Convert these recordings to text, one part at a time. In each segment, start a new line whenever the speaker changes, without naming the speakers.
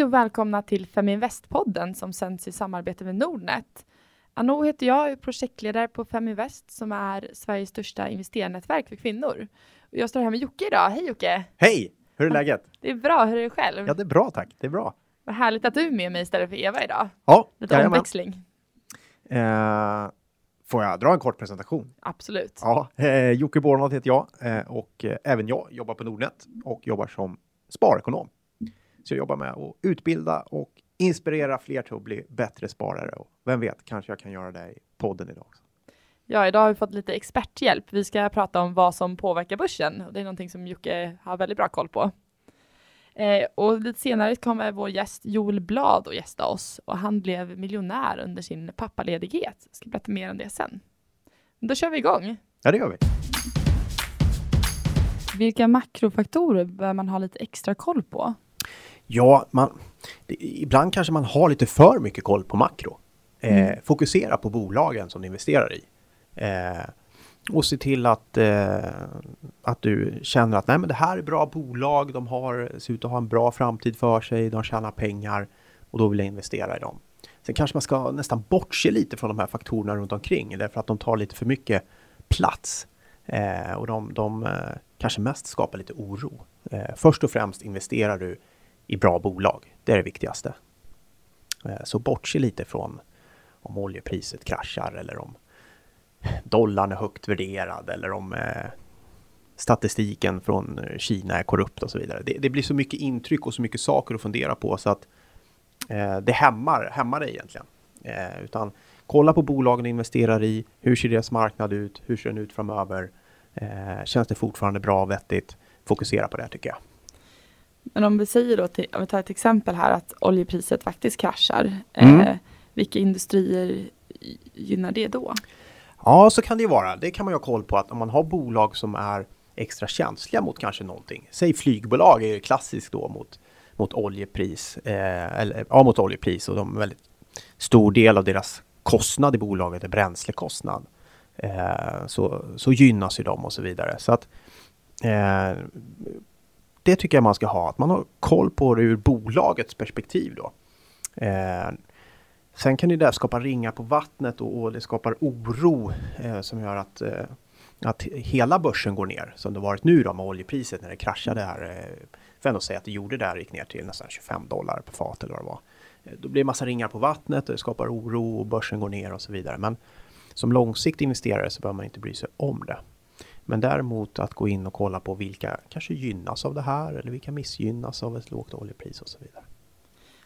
Hej och välkomna till Feminvest-podden som sänds i samarbete med Nordnet. Anno heter jag är projektledare på Feminvest som är Sveriges största investerarnätverk för kvinnor. Och jag står här med Jocke idag. Hej Jocke!
Hej! Hur är läget?
Det är bra, hur är det själv?
Ja, det är bra tack. Det är bra.
Vad härligt att du är med mig istället för Eva idag.
Ja,
Lite
jajamän.
omväxling.
Eh, får jag dra en kort presentation?
Absolut.
Ja, eh, Jocke Bornold heter jag eh, och eh, även jag jobbar på Nordnet och jobbar som sparekonom. Jag jobbar med att utbilda och inspirera fler till att bli bättre sparare. Och vem vet, kanske jag kan göra det i podden idag också.
Ja, idag har vi fått lite experthjälp. Vi ska prata om vad som påverkar börsen. och Det är någonting som Jocke har väldigt bra koll på. Eh, och lite senare kommer vår gäst Joel Blad och gästa oss och han blev miljonär under sin pappaledighet. Jag ska berätta mer om det sen. Men då kör vi igång.
Ja, det gör vi.
Vilka makrofaktorer bör man ha lite extra koll på?
Ja, man, det, ibland kanske man har lite för mycket koll på makro. Eh, Fokusera på bolagen som du investerar i. Eh, och se till att, eh, att du känner att nej, men det här är bra bolag, de har, ser ut att ha en bra framtid för sig, de tjänar pengar och då vill jag investera i dem. Sen kanske man ska nästan bortse lite från de här faktorerna runt omkring, därför att de tar lite för mycket plats. Eh, och de, de eh, kanske mest skapar lite oro. Eh, först och främst investerar du i bra bolag. Det är det viktigaste. Eh, så bortse lite från om oljepriset kraschar eller om dollarn är högt värderad eller om eh, statistiken från Kina är korrupt och så vidare. Det, det blir så mycket intryck och så mycket saker att fundera på så att eh, det hämmar, hämmar dig egentligen. Eh, utan kolla på bolagen du investerar i. Hur ser deras marknad ut? Hur ser den ut framöver? Eh, känns det fortfarande bra och vettigt? Fokusera på det tycker jag.
Men om vi säger då, till, om vi tar ett exempel här, att oljepriset faktiskt kraschar.
Mm.
Eh, vilka industrier gynnar det då?
Ja, så kan det ju vara. Det kan man ju ha koll på att om man har bolag som är extra känsliga mot kanske någonting. Säg flygbolag är ju klassiskt då mot, mot oljepris. Eh, eller, ja, mot oljepris och de är väldigt stor del av deras kostnad i bolaget är bränslekostnad. Eh, så, så gynnas ju de och så vidare. Så att eh, det tycker jag man ska ha, att man har koll på det ur bolagets perspektiv då. Eh, Sen kan ju det skapa ringar på vattnet och, och det skapar oro eh, som gör att, eh, att hela börsen går ner som det varit nu då med oljepriset när det kraschade här. Eh, får ändå säga att det gjorde det här, gick ner till nästan 25 dollar per fat eller vad det var. Eh, Då blir det massa ringar på vattnet och det skapar oro och börsen går ner och så vidare. Men som långsiktig investerare så behöver man inte bry sig om det. Men däremot att gå in och kolla på vilka kanske gynnas av det här eller vilka missgynnas av ett lågt oljepris och så vidare.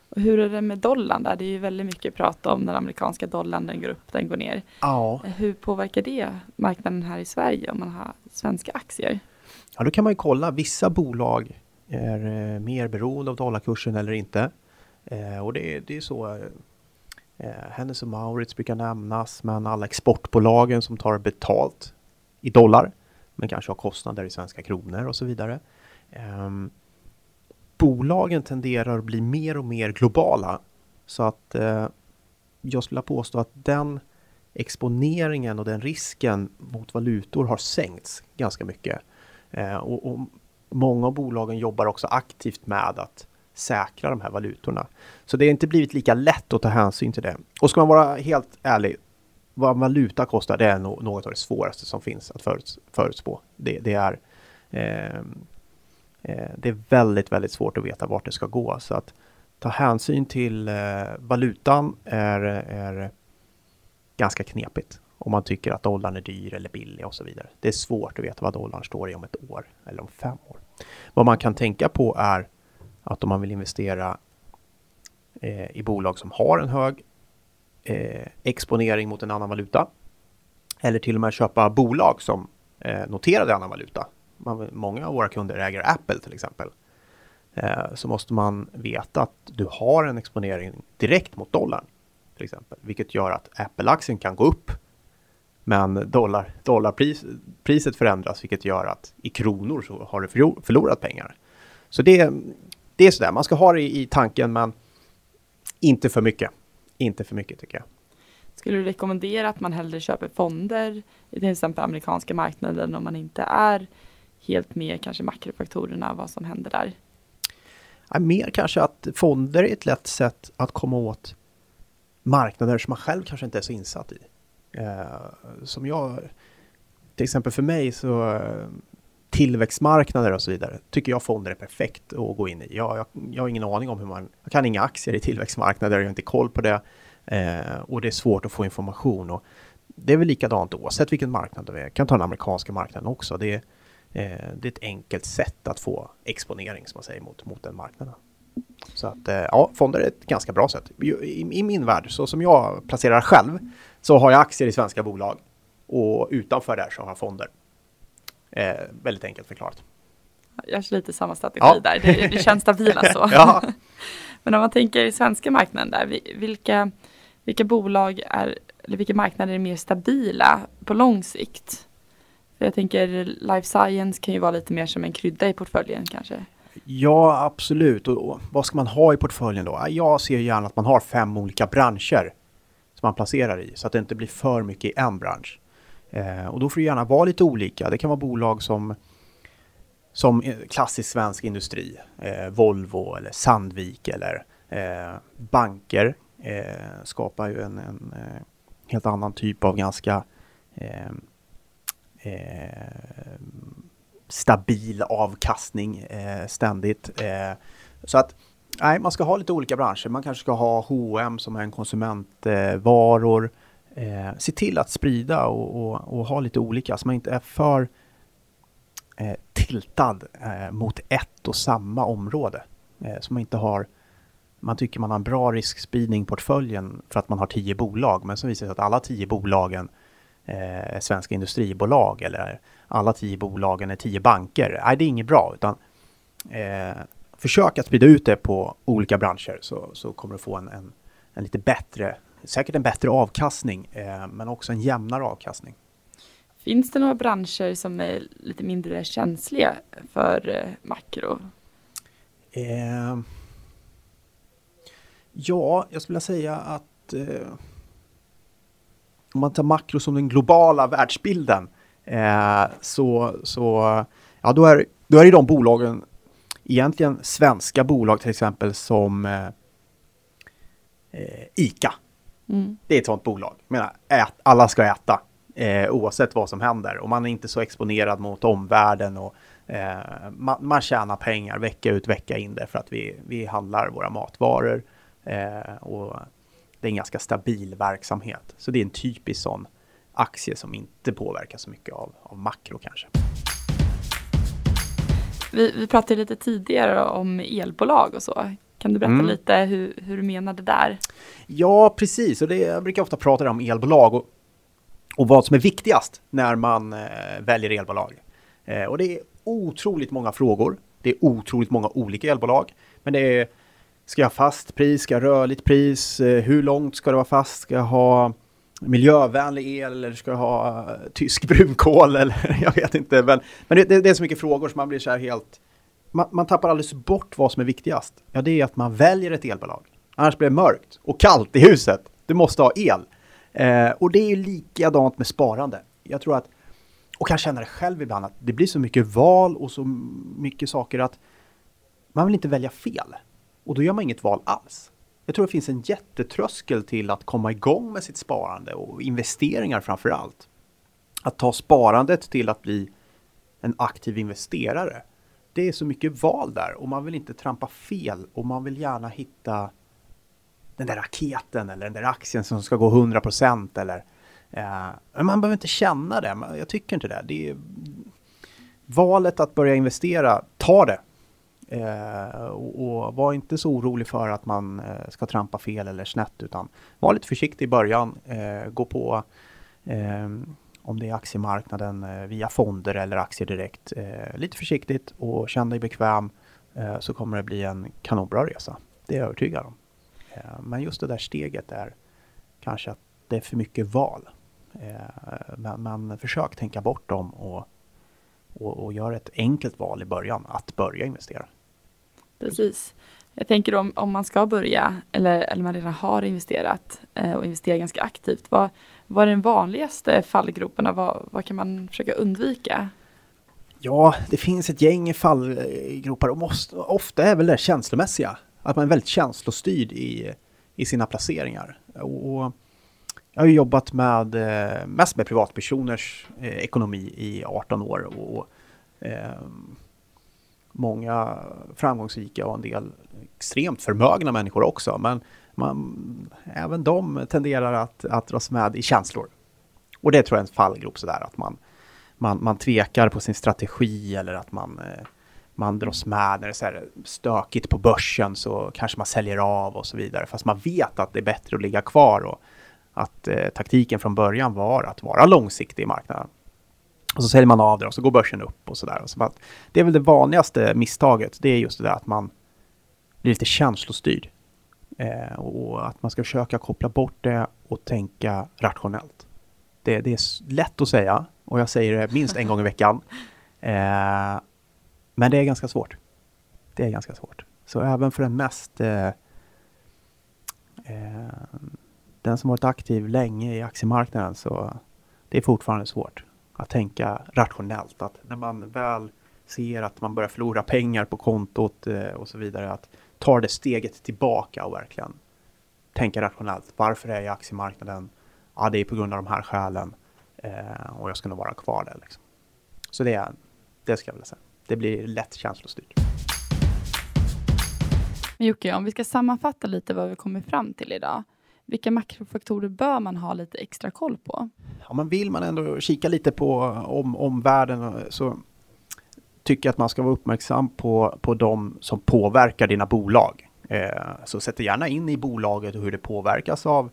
Och hur är det med dollarn där? Det är ju väldigt mycket prat om den amerikanska dollarn, den går upp, den går ner.
Ja,
Hur påverkar det marknaden här i Sverige om man har svenska aktier?
Ja, då kan man ju kolla. Vissa bolag är eh, mer beroende av dollarkursen eller inte. Eh, och det, är- det är så. Eh, Hennes och Maurits brukar nämnas, men alla exportbolagen som tar betalt i dollar, men kanske har kostnader i svenska kronor och så vidare. Um, bolagen tenderar att bli mer och mer globala. Så att uh, jag skulle påstå att den exponeringen och den risken mot valutor har sänkts ganska mycket. Uh, och, och många av bolagen jobbar också aktivt med att säkra de här valutorna. Så det har inte blivit lika lätt att ta hänsyn till det. Och ska man vara helt ärlig, vad valuta kostar, det är något av det svåraste som finns att föruts förutspå. Det, det är eh, eh, det är väldigt, väldigt svårt att veta vart det ska gå. Så att ta hänsyn till eh, valutan är, är ganska knepigt. Om man tycker att dollarn är dyr eller billig och så vidare. Det är svårt att veta vad dollarn står i om ett år eller om fem år. Vad man kan tänka på är att om man vill investera eh, i bolag som har en hög eh, exponering mot en annan valuta. Eller till och med köpa bolag som eh, noterade annan valuta. Man, många av våra kunder äger Apple till exempel. Eh, så måste man veta att du har en exponering direkt mot dollarn. Till exempel, vilket gör att Apple-aktien kan gå upp. Men dollar, dollarpriset förändras, vilket gör att i kronor så har du förlorat pengar. Så det, det är sådär, man ska ha det i, i tanken, men inte för mycket. Inte för mycket tycker jag.
Skulle du rekommendera att man hellre köper fonder i till exempel amerikanska marknaden om man inte är helt med kanske makrofaktorerna, vad som händer där?
Ja, mer kanske att fonder är ett lätt sätt att komma åt marknader som man själv kanske inte är så insatt i. Eh, som jag, till exempel för mig så eh, tillväxtmarknader och så vidare tycker jag fonder är perfekt att gå in i. Jag, jag, jag har ingen aning om hur man, jag kan inga aktier i tillväxtmarknader, jag har inte koll på det eh, och det är svårt att få information. Och det är väl likadant oavsett vilken marknad det är. Jag kan ta den amerikanska marknaden också. Det är, eh, det är ett enkelt sätt att få exponering som man säger mot, mot den marknaden. Så att eh, ja, fonder är ett ganska bra sätt. I, I, min värld, så som jag placerar själv, så har jag aktier i svenska bolag och utanför där så har jag fonder. Eh, väldigt enkelt förklarat.
Jag kör lite samma strategi ja. där, det, det känns stabila så.
ja.
Men om man tänker i svenska marknaden där, vilka, vilka bolag är, eller vilka marknader är mer stabila på lång sikt? För jag tänker life science kan ju vara lite mer som en krydda i portföljen kanske.
Ja, absolut. Och, vad ska man ha i portföljen då? Jag ser gärna att man har fem olika branscher som man placerar i så att det inte blir för mycket i en bransch. Eh, och då får det gärna vara lite olika. Det kan vara bolag som som eh, klassisk svensk industri, eh, Volvo eller Sandvik eller eh, banker eh, skapar ju en, en eh, helt annan typ av ganska eh, eh stabil avkastning ständigt. så att nej, man ska ha lite olika branscher. Man kanske ska ha H&M som är en konsumentvaror. Eh, Eh, se till att sprida och, och, och, ha lite olika så man inte är för eh, tiltad eh, mot ett och samma område. Eh, så man inte har man tycker man har en bra riskspridning i portföljen för att man har tio bolag, men så visar det sig att alla tio bolagen eh, är svenska industribolag eller alla tio bolagen är tio banker. Nej, det är inget bra, utan eh, försök att sprida ut det på olika branscher så, så kommer du få en, en, en lite bättre, säkert en bättre avkastning, eh, men också en jämnare avkastning.
Finns det några branscher som är lite mindre känsliga för eh, makro?
Eh, ja, jag skulle säga att eh, om man tar makro som den globala världsbilden eh, så, så ja, då, är, då är det de bolagen, egentligen svenska bolag till exempel som ICA. Mm. Det är ett sånt bolag. Jag menar, ät, alla ska äta eh, oavsett vad som händer. Och man är inte så exponerad mot omvärlden och eh, man, man tjänar pengar vecka ut vecka in därför att vi, vi handlar våra matvaror. Eh, och det är en ganska stabil verksamhet. Så det är en typisk sån aktie som inte påverkas så mycket av, av makro kanske.
Vi, vi pratade lite tidigare om elbolag och så. Kan du berätta mm. lite hur, hur du menade där?
Ja, precis. Och det, jag brukar ofta prata om elbolag. Och och vad som är viktigast när man eh, väljer elbolag. Eh, och det är otroligt många frågor. Det är otroligt många olika elbolag. Men det är, ska jag ha fast pris? Ska jag ha rörligt pris? Eh, hur långt ska det vara fast? Ska jag ha miljövänlig el eller ska jag ha uh, tysk brunkol eller jag vet inte. Men, men det, det, det, är så mycket frågor som man blir så här helt... Man, man tappar alldeles bort vad som är viktigast. Ja, det är att man väljer ett elbolag. Annars blir det mörkt och kallt i huset. Du måste ha el. Eh, och det är ju likadant med sparande. Jag tror att, och kan känna det själv ibland, att det blir så mycket val och så mycket saker att man vill inte välja fel. Och då gör man inget val alls. Jag tror det finns en jättetröskel till att komma igång med sitt sparande och investeringar framför allt. Att ta sparandet till att bli en aktiv investerare. Det är så mycket val där och man vill inte trampa fel och man vill gärna hitta den där raketen eller den där aktien som ska gå 100 procent eller eh, man behöver inte känna det. Jag tycker inte det. det är, valet att börja investera, ta det. Eh, och, och, var inte så orolig för att man eh, ska trampa fel eller snett utan var lite försiktig i början. Eh, gå på eh, om det är aktiemarknaden eh, via fonder eller aktier direkt. Eh, lite försiktigt och känn dig bekväm eh, så kommer det bli en kanonbra resa. Det är jag övertygad om. Men just det där steget är kanske att det är för mycket val. Men, men försök tänka bort dem och, och, och gör ett enkelt val i början, att börja investera.
Precis. Jag tänker om, om man ska börja eller, eller man redan har investerat och investerar ganska aktivt. Vad, vad är den vanligaste fallgroparna? Vad, vad kan man försöka undvika?
Ja, det finns ett gäng fallgropar och måste, ofta är väl det känslomässiga. Att man är väldigt känslostyrd i, i sina placeringar. Och jag har jobbat med eh, mest med privatpersoners eh, ekonomi i 18 år och eh, många framgångsrika och en del extremt förmögna människor också. Men man, även de tenderar att, att dras med i känslor. Och det tror jag är en fallgrop sådär att man, man, man tvekar på sin strategi eller att man, eh, man dras med när det är så här stökigt på börsen så kanske man säljer av och så vidare. Fast man vet att det är bättre att ligga kvar och att eh, taktiken från början var att vara långsiktig i marknaden. Och så säljer man av det och så går börsen upp och sådär. Så det är väl det vanligaste misstaget. Det är just det där att man blir lite känslostyrd. Eh, och att man ska försöka koppla bort det och tänka rationellt. Det, det, är lätt att säga och jag säger det minst en gång i veckan. Eh, men det är ganska svårt. Det är ganska svårt. Så även för den mest eh, eh den som varit aktiv länge i aktiemarknaden så det är fortfarande svårt att tänka rationellt. Att när man väl ser att man börjar förlora pengar på kontot eh, och så vidare, att ta det steget tillbaka och verkligen tänka rationellt. Varför är jag i aktiemarknaden? Ja, det är på grund av de här skälen eh, och jag ska nog vara kvar där. Liksom. Så det, är, det ska jag vilja säga. Det blir lätt känslostyrt.
Jocke, om vi ska sammanfatta lite vad vi kommit fram till idag. Vilka makrofaktorer bör man ha lite extra koll på?
Ja, men vill man ändå kika lite på om, omvärlden så tycker att man ska vara uppmärksam på, på de som påverkar dina bolag. Eh, så sätt gärna in i bolaget och hur det påverkas av,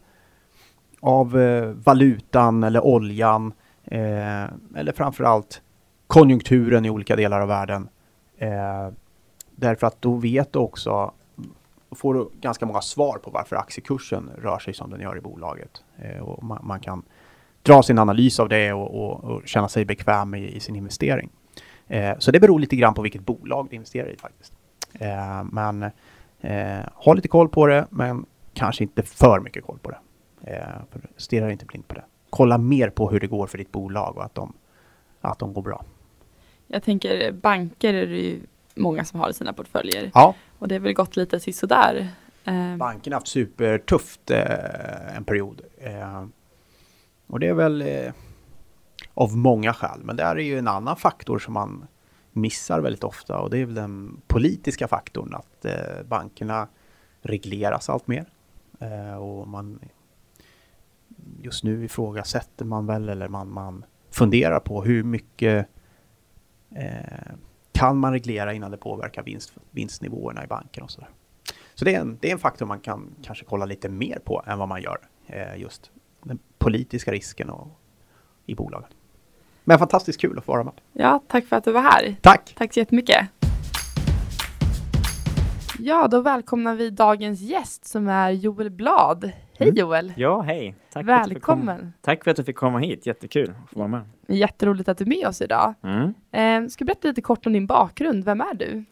av eh, valutan eller oljan eh, eller framförallt konjunkturen i olika delar av världen. Eh, därför att då vet du också får du ganska många svar på varför aktiekursen rör sig som den gör i bolaget. Eh, och man, man, kan dra sin analys av det och, och, och känna sig bekväm i, i sin investering. Eh, så det beror lite grann på vilket bolag du investerar i faktiskt. Eh, men eh, ha lite koll på det, men kanske inte för mycket koll på det. Eh, stirra inte blind på det. Kolla mer på hur det går för ditt bolag och att de, att de går bra.
Jag tänker banker är det ju många som har i sina portföljer.
Ja.
Och det har väl gått lite sisådär.
Eh. Bankerna har haft supertufft eh, en period. Eh, och det är väl av många skäl. Men det är ju en annan faktor som man missar väldigt ofta och det är väl den politiska faktorn att eh, bankerna regleras allt mer. Eh, och man just nu ifrågasätter man väl eller man, man funderar på hur mycket eh, kan man reglera innan det påverkar vinst, vinstnivåerna i banken och sådär. Så det är, en, det är en faktor man kan kanske kolla lite mer på än vad man gör eh, just den politiska risken och, i bolagen. Men fantastiskt kul att få vara med.
Ja, tack för att du var här.
Tack!
Tack så jättemycket. Ja, då välkomnar vi dagens gäst som är Joel Blad. Hej mm. Joel!
Ja, hej!
Tack Välkommen!
För tack för att du fick komma hit, jättekul att få vara med.
Jätteroligt att du är med oss idag. Mm. Eh, ska du berätta lite kort om din bakgrund, vem är du?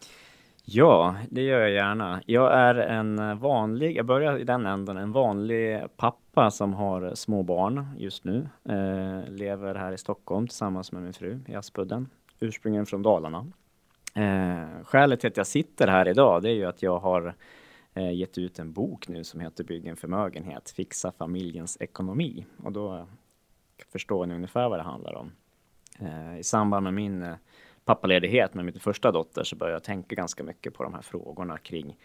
Ja, det gör jag gärna. Jag är en eh, vanlig, jag börjar i den änden, en vanlig pappa som har eh, små barn just nu. Eh, lever här i Stockholm tillsammans med min fru i Aspudden, ursprungligen från Dalarna. Eh, skälet till att jag sitter här idag, det är ju att jag har eh, gett ut en bok nu som heter Bygg en förmögenhet, fixa familjens ekonomi. Och då förstår ni ungefär vad det handlar om. Eh, I samband med min eh, pappaledighet med min första dotter så började jag tänka ganska mycket på de här frågorna kring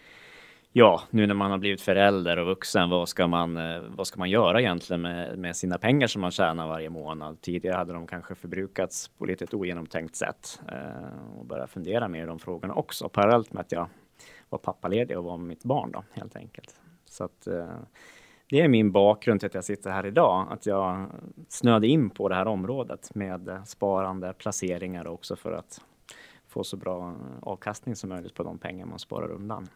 Ja, nu när man har blivit förälder och vuxen, vad ska man, eh, vad ska man göra egentligen med, med sina pengar som man tjänar varje månad? Tidigare hade de kanske förbrukats på lite ett ogenomtänkt sätt eh, och börja fundera mer i de frågorna också parallellt med att jag var pappaledig och var med mitt barn då helt enkelt. Så att eh, det är min bakgrund till att jag sitter här idag, att jag snöade in på det här området med sparande, placeringar också för att få så bra avkastning som möjligt på de pengar man sparar undan.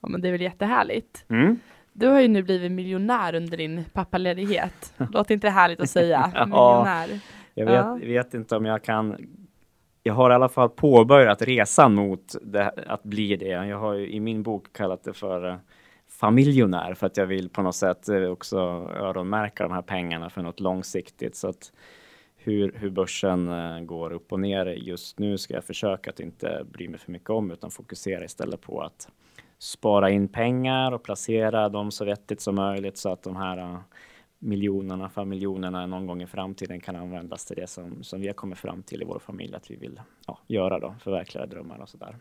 Ja, men det är väl jättehärligt. Mm. Du har ju nu blivit miljonär under din pappaledighet. Låter inte härligt att säga? miljonär. Ja,
jag vet, ja. vet, inte om jag kan. Jag har i alla fall påbörjat resan mot det, att bli det. Jag har ju i min bok kallat det för familjonär för att jag vill på något sätt eh, också öronmärka de här pengarna för något långsiktigt. Så att hur, hur börsen eh, går upp och ner just nu ska jag försöka att inte bry mig för mycket om utan fokusera istället på att spara in pengar och placera dem så vettigt som möjligt så att de här uh, miljonerna för miljonerna någon gång i framtiden kan användas till det som, som vi har kommit fram till i vår familj att vi vill ja, göra då, förverkliga drömmar och sådär.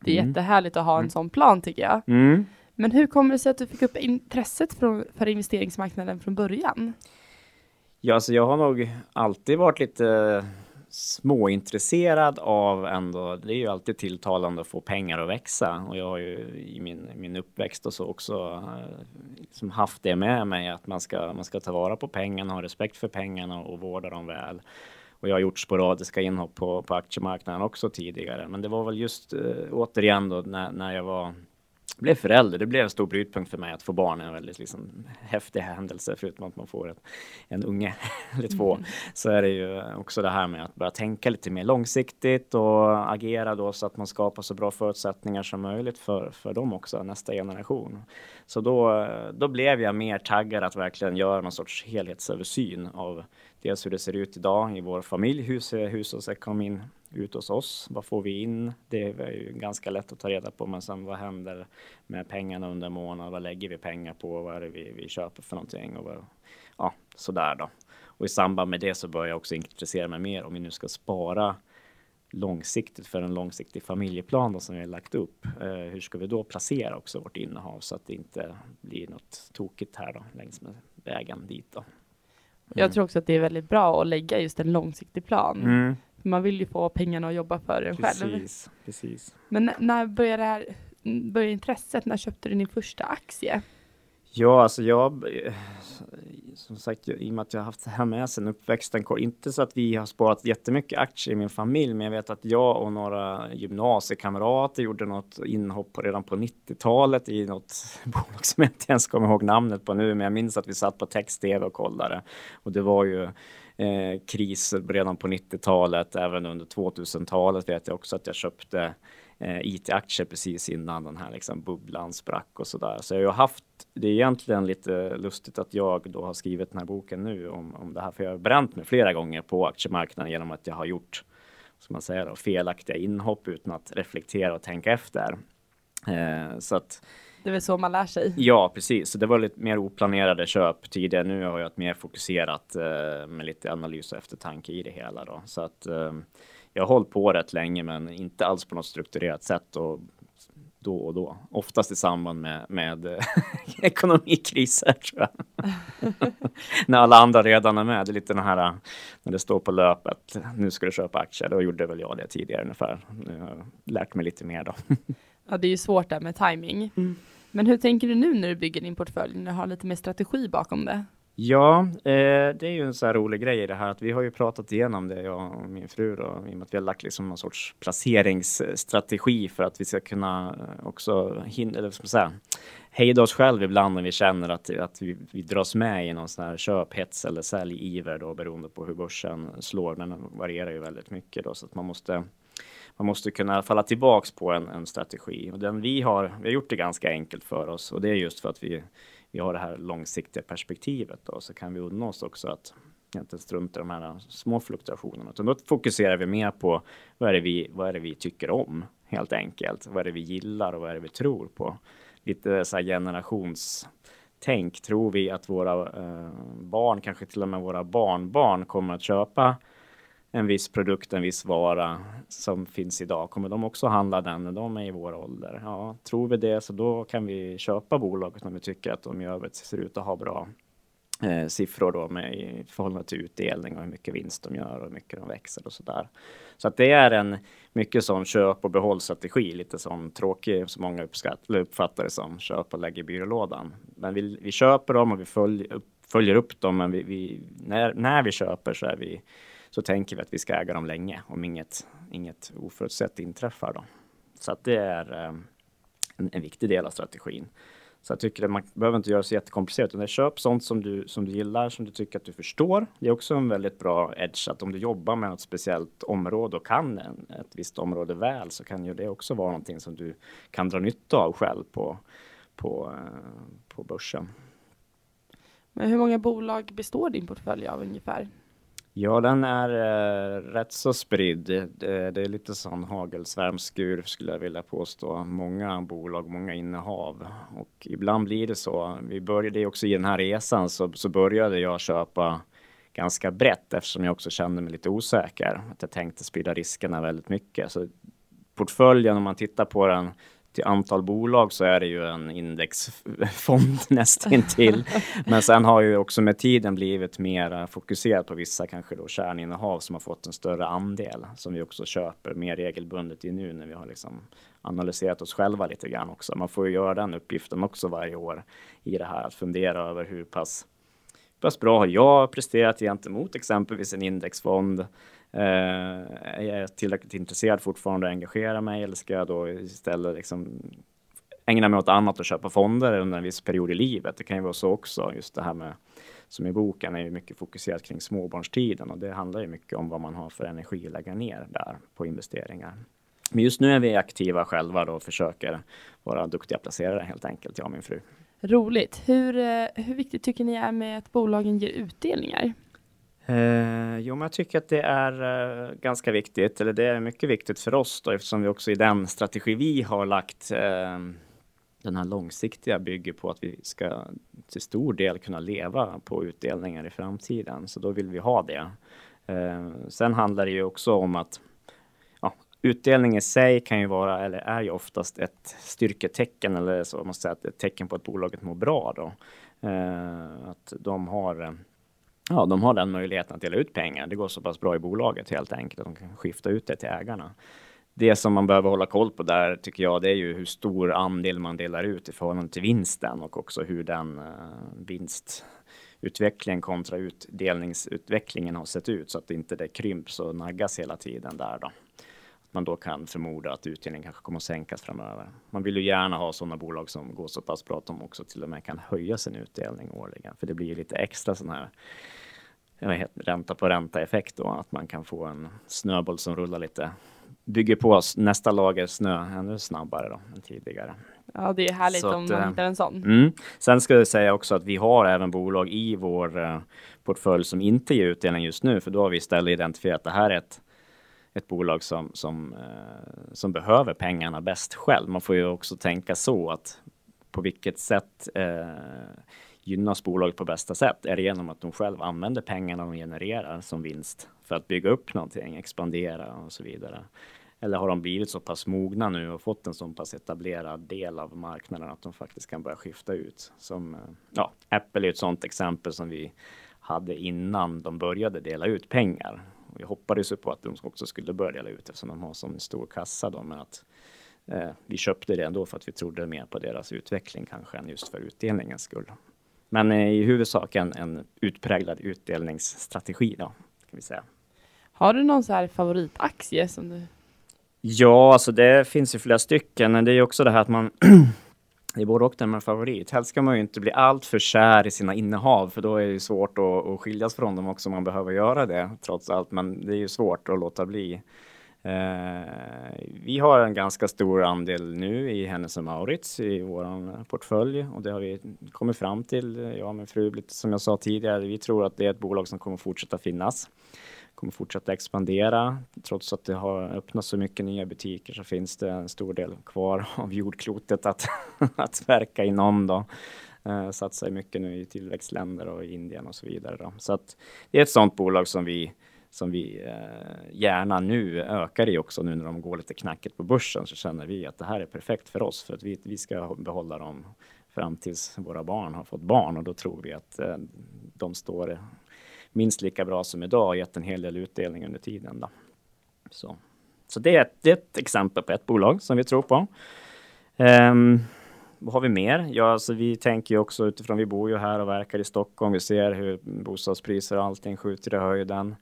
Det är mm. jättehärligt att ha en mm. sån plan tycker jag.
Mm.
Men hur kommer det sig att du fick upp intresset för, för investeringsmarknaden från början?
Ja, alltså jag har nog alltid varit lite eh, småintresserad av ändå, det är ju alltid tilltalande att få pengar att växa och jag har ju i min, min uppväxt och så också eh, liksom haft det med mig att man ska, man ska ta vara på pengarna, ha respekt för pengarna och vårda dem väl. Och jag har gjort sporadiska inhopp på, på aktiemarknaden också tidigare, men det var väl just eh, återigen då när, när jag var blev förälder, det blev en stor brytpunkt för mig att få barn. En väldigt liksom, häftig händelse, förutom att man får ett, en unge eller två. Mm. Så är det ju också det här med att börja tänka lite mer långsiktigt och agera då så att man skapar så bra förutsättningar som möjligt för, för dem också, nästa generation. Så då, då blev jag mer taggad att verkligen göra någon sorts helhetsöversyn av dels hur det ser ut idag i vår familj, hur ser hushållsekonomin ut hos oss. Vad får vi in? Det är ju ganska lätt att ta reda på, men sen vad händer med pengarna under månaden? Vad lägger vi pengar på? Vad är det vi, vi köper för någonting? Och vad, ja, sådär då. Och i samband med det så börjar jag också intressera mig mer om vi nu ska spara långsiktigt för en långsiktig familjeplan då, som vi har lagt upp. Eh, hur ska vi då placera också vårt innehav så att det inte blir något tokigt här då längs med vägen dit då.
Mm. Jag tror också att det är väldigt bra att lägga just en långsiktig plan.
Mm.
Man vill ju få pengarna att jobba för en
precis,
själv.
Precis.
Men när började, det här, började intresset? När köpte du din första aktie?
Ja, alltså jag, som sagt, i och med att jag har haft det här med sen uppväxten, inte så att vi har sparat jättemycket aktier i min familj, men jag vet att jag och några gymnasiekamrater gjorde något inhopp redan på 90-talet i något bolag som jag inte ens kommer ihåg namnet på nu, men jag minns att vi satt på text-tv och kollade. Och det var ju eh, kriser redan på 90-talet, även under 2000-talet vet jag också att jag köpte eh, IT-aktier precis innan den här liksom bubblan sprack och så där. Så jag har haft, det är egentligen lite lustigt att jag då har skrivit den här boken nu om, om det här, för jag har bränt mig flera gånger på aktiemarknaden genom att jag har gjort, som man säger, då, felaktiga inhopp utan att reflektera och tänka efter. Eh, så att
det är väl så man lär sig.
Ja, precis. Så det var lite mer oplanerade köp tidigare. Nu har jag ett mer fokuserat eh, med lite analys och eftertanke i det hela då. Så att eh, jag har hållit på rätt länge, men inte alls på något strukturerat sätt och då och då. Oftast i samband med, med eh, ekonomikriser tror jag. när alla andra redan är med. Det är lite den här när det står på löpet. Nu ska du köpa aktier. Då gjorde väl jag det tidigare ungefär. Nu har jag lärt mig lite mer då.
ja, det är ju svårt där med timing. Mm. Men hur tänker du nu när du bygger din portfölj? När du har lite mer strategi bakom det?
Ja, eh, det är ju en så här rolig grej i det här att vi har ju pratat igenom det, jag och min fru då, i och med att vi har lagt liksom någon sorts placeringsstrategi för att vi ska kunna eh, också hinna, eller ska säga, hejda oss själva ibland när vi känner att, att vi, vi dras med i någon sån här köphets eller säljiver då beroende på hur börsen slår. Den varierar ju väldigt mycket då så att man måste man måste kunna falla tillbaks på en, en strategi och den vi har, vi har gjort det ganska enkelt för oss och det är just för att vi vi har det här långsiktiga perspektivet då, så kan vi unna oss också att inte strunta i de här små fluktuationerna. Utan då fokuserar vi mer på vad är, det vi, vad är det vi tycker om helt enkelt. Vad är det vi gillar och vad är det vi tror på? Lite så här generations tänk. Tror vi att våra eh, barn, kanske till och med våra barnbarn kommer att köpa en viss produkt, en viss vara som finns idag, kommer de också handla den när de är i vår ålder? Ja, tror vi det så då kan vi köpa bolaget om vi tycker att de i övrigt ser ut att ha bra eh, siffror då med i förhållande till utdelning och hur mycket vinst de gör och hur mycket de växer och så där. Så att det är en mycket sån köp och behållstrategi, lite sån tråkig som många uppfattar det som köp och lägg i byrålådan. Men vi, vi köper dem och vi följer, följer upp dem, men vi, vi, när, när vi köper så är vi så tänker vi att vi ska äga dem länge om inget, inget oförutsett inträffar. Då. Så att det är ehm, en, en, viktig del av strategin. Så jag tycker att man behöver inte göra så jättekomplicerat, utan köp sånt som du, som du gillar, som du tycker att du förstår. Det är också en väldigt bra edge att om du jobbar med ett speciellt område och kan en, ett visst område väl, så kan ju det också vara någonting som du kan dra nytta av själv på, på, eh, på börsen.
Men hur många bolag består din portfölj av ungefär?
Ja, den är eh, rätt så spridd. Det, det är lite sån hagelsvärmskur skulle jag vilja påstå. Många bolag, många innehav och ibland blir det så. Vi började också i den här resan så, så började jag köpa ganska brett eftersom jag också kände mig lite osäker. Att jag tänkte sprida riskerna väldigt mycket. Så portföljen, om man tittar på den till antal bolag så är det ju en indexfond nästintill. Men sen har ju också med tiden blivit mer fokuserat på vissa kanske då kärninnehav som har fått en större andel som vi också köper mer regelbundet i nu när vi har liksom analyserat oss själva lite grann också. Man får ju göra den uppgiften också varje år i det här att fundera över hur pass pass bra har jag presterat gentemot exempelvis en indexfond? Eh, är jag tillräckligt intresserad fortfarande och engagerar mig eller ska jag då istället liksom ägna mig åt annat och köpa fonder under en viss period i livet? Det kan ju vara så också, just det här med som i boken är ju mycket fokuserat kring småbarnstiden och det handlar ju mycket om vad man har för energi att lägga ner där på investeringar. Men just nu är vi aktiva själva då och försöker vara duktiga placerare helt enkelt, jag och min fru.
Roligt. Hur, eh, hur viktigt tycker ni är med att bolagen ger utdelningar?
Eh, jo, men jag tycker att det är eh, ganska viktigt, eller det är mycket viktigt för oss då, eftersom vi också i den strategi vi har lagt eh, den här långsiktiga bygger på att vi ska till stor del kunna leva på utdelningar i framtiden. Så då vill vi ha det. Eh, sen handlar det ju också om att Utdelning i sig kan ju vara, eller är ju oftast ett styrketecken eller så, man säga, ett tecken på att bolaget mår bra då. Eh, att de har, eh, ja, de har den möjligheten att dela ut pengar. Det går så pass bra i bolaget helt enkelt de kan skifta ut det till ägarna. Det som man behöver hålla koll på där tycker jag, det är ju hur stor andel man delar ut i förhållande till vinsten och också hur den uh, vinstutvecklingen kontra utdelningsutvecklingen har sett ut så att inte det krymps och naggas hela tiden där då man då kan förmoda att utdelningen kanske kommer att sänkas framöver. Man vill ju gärna ha sådana bolag som går så pass bra att de också till och med kan höja sin utdelning årligen, för det blir lite extra sån här ränta på ränta effekt då, att man kan få en snöboll som rullar lite, bygger på nästa lager snö ännu snabbare då än tidigare.
Ja, det är härligt så om att, man eh, hittar en sån.
Mm. Sen ska jag säga också att vi har även bolag i vår uh, portfölj som inte ger utdelning just nu, för då har vi istället identifierat att det här är ett ett bolag som, som, eh, som behöver pengarna bäst själv. Man får ju också tänka så att på vilket sätt eh, gynnas bolaget på bästa sätt? Är det genom att de själv använder pengarna de genererar som vinst för att bygga upp någonting, expandera och så vidare? Eller har de blivit så pass mogna nu och fått en så pass etablerad del av marknaden att de faktiskt kan börja skifta ut? Som, eh, ja, Apple är ett sådant exempel som vi hade innan de började dela ut pengar. Vi hoppades ju på att de också skulle börja dela ut eftersom de har sån stor kassa då, men att eh, vi köpte det ändå för att vi trodde mer på deras utveckling kanske än just för utdelningens skull. Men eh, i huvudsak en, en utpräglad utdelningsstrategi då, kan vi säga.
Har du någon så här favoritaktie som du?
Ja, alltså det finns ju flera stycken, men det är också det här att man det är både och den med favorit. Helst ska man ju inte bli allt för kär i sina innehav, för då är det ju svårt att, att skiljas från dem också. Man behöver göra det trots allt, men det är ju svårt att låta bli. Eh, vi har en ganska stor andel nu i Hennes Maurits i vår portfölj och det har vi kommit fram till, jag och min fru, som jag sa tidigare. Vi tror att det är ett bolag som kommer fortsätta finnas kommer fortsätta expandera. Trots att det har öppnat så mycket nya butiker så finns det en stor del kvar av jordklotet att, att verka inom. Då. Eh, satsar mycket nu i tillväxtländer och i Indien och så vidare. Då. Så att det är ett sådant bolag som vi som vi eh, gärna nu ökar i också nu när de går lite knackigt på börsen så känner vi att det här är perfekt för oss för att vi, vi ska behålla dem fram tills våra barn har fått barn och då tror vi att eh, de står minst lika bra som idag och gett en hel del utdelning under tiden. Då. Så, så det, är ett, det är ett exempel på ett bolag som vi tror på. Um, vad har vi mer? Ja, alltså vi tänker ju också utifrån, vi bor ju här och verkar i Stockholm. Vi ser hur bostadspriser och allting skjuter i höjden.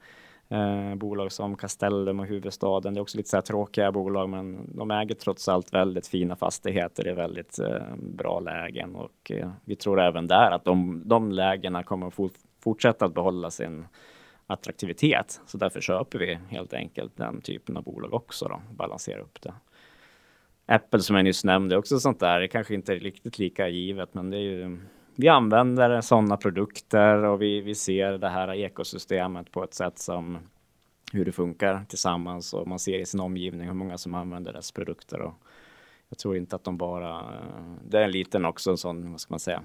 Eh, bolag som Castellum och huvudstaden, det är också lite så här tråkiga bolag, men de äger trots allt väldigt fina fastigheter i väldigt eh, bra lägen och eh, vi tror även där att de, de lägena kommer att fortsätta att behålla sin attraktivitet. Så därför köper vi helt enkelt den typen av bolag också då, balanserar upp det. Apple som jag nyss nämnde också sånt där, det kanske inte är riktigt lika givet, men det är ju vi använder sådana produkter och vi, vi ser det här ekosystemet på ett sätt som hur det funkar tillsammans och man ser i sin omgivning hur många som använder dess produkter. Och jag tror inte att de bara, det är en liten också en sån, vad ska man säga,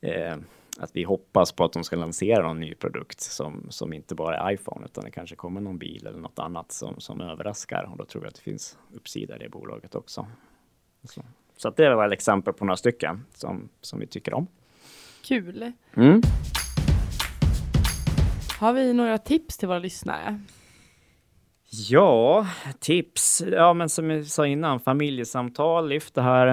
eh, att vi hoppas på att de ska lansera någon ny produkt som, som inte bara är iPhone utan det kanske kommer någon bil eller något annat som, som överraskar och då tror jag att det finns uppsida i det bolaget också. Så, så det var ett exempel på några stycken som, som vi tycker om.
Kul.
Mm.
Har vi några tips till våra lyssnare?
Ja, tips. Ja, men som jag sa innan, familjesamtal, lyft det här.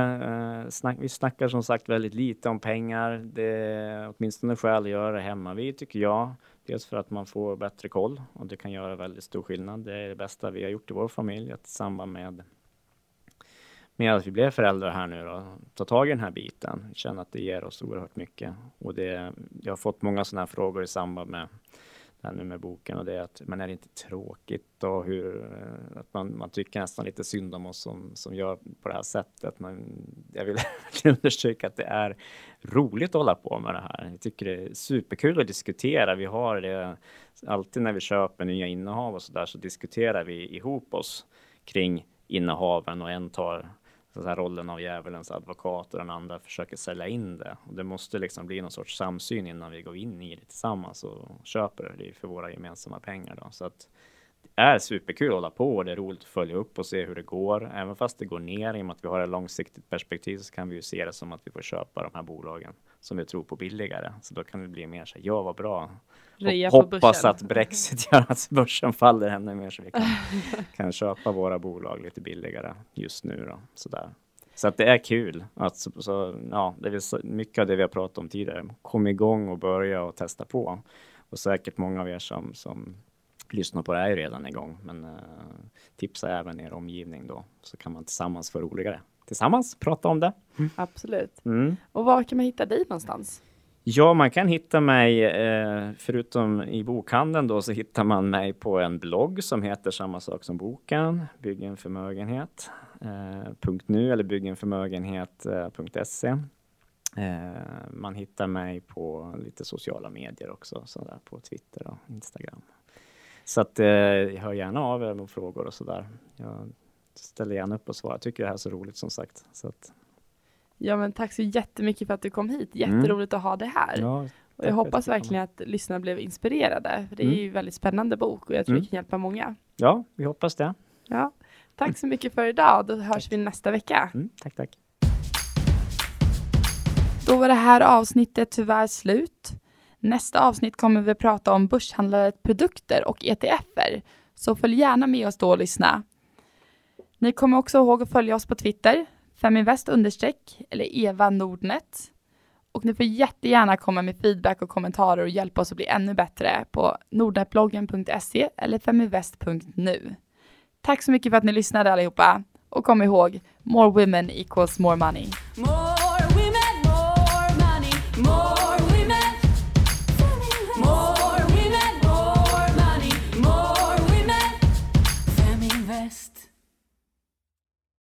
Eh, snack, vi snackar som sagt väldigt lite om pengar. Det är åtminstone skäl att göra det hemma vid tycker jag. Dels för att man får bättre koll och det kan göra väldigt stor skillnad. Det är det bästa vi har gjort i vår familj, att i samband med med att vi blev föräldrar här nu då, ta tag i den här biten. Känna att det ger oss oerhört mycket. Och det, jag har fått många sådana här frågor i samband med nu med boken och det är att men är det inte tråkigt och hur eh, att man, man tycker nästan lite synd om oss som, som gör på det här sättet. Men jag vill understryka att det är roligt att hålla på med det här. Jag tycker det är superkul att diskutera. Vi har det alltid när vi köper nya innehav och så där så diskuterar vi ihop oss kring innehaven och en tar så här rollen av djävulens advokat och den andra försöker sälja in det. Och det måste liksom bli någon sorts samsyn innan vi går in i det tillsammans och köper det för våra gemensamma pengar. Då. Så att är superkul att hålla på och det är roligt att följa upp och se hur det går. Även fast det går ner i och med att vi har ett långsiktigt perspektiv så kan vi ju se det som att vi får köpa de här bolagen som vi tror på billigare. Så då kan det bli mer så här, ja vad bra.
Rea
hoppas att Brexit gör att börsen faller ännu mer så vi kan, kan köpa våra bolag lite billigare just nu då. Sådär. Så att det är kul. Att, så, så, ja, det är mycket av det vi har pratat om tidigare. Kom igång och börja och testa på. Och säkert många av er som, som lyssnar på det är ju redan igång. Men uh, tipsa även er omgivning då så kan man tillsammans få roligare. Tillsammans prata om det.
Mm. Absolut.
Mm.
Och var kan man hitta dig någonstans?
Ja, man kan hitta mig, eh, förutom i bokhandeln då, så hittar man mig på en blogg som heter samma sak som boken, Bygg en förmögenhet. Eh, .nu eller byggenförmögenhet.se. Eh, man hittar mig på lite sociala medier också, sådär på Twitter och Instagram. Så att eh, hör gärna av er med frågor och sådär. Jag ställer gärna upp och svarar. Jag tycker det här är så roligt som sagt. Så att...
Ja, men tack så jättemycket för att du kom hit. Mm. Jätteroligt mm. att ha det här.
Ja,
och jag hoppas verkligen att lyssnarna blev inspirerade. För det är mm. ju en väldigt spännande bok och jag tror mm. det kan hjälpa många.
Ja, vi hoppas det.
Ja. Tack så mycket för idag. Då hörs tack. vi nästa vecka.
Mm, tack, tack.
Då var det här avsnittet tyvärr slut. Nästa avsnitt kommer vi prata om börshandlade produkter och ETFer. Så följ gärna med oss då och lyssna. Ni kommer också ihåg att följa oss på Twitter, feminvest understreck eller Eva Nordnet. Och ni får jättegärna komma med feedback och kommentarer och hjälpa oss att bli ännu bättre på nordnetbloggen.se eller feminvest.nu. Tack så mycket för att ni lyssnade allihopa och kom ihåg, more women equals more money. More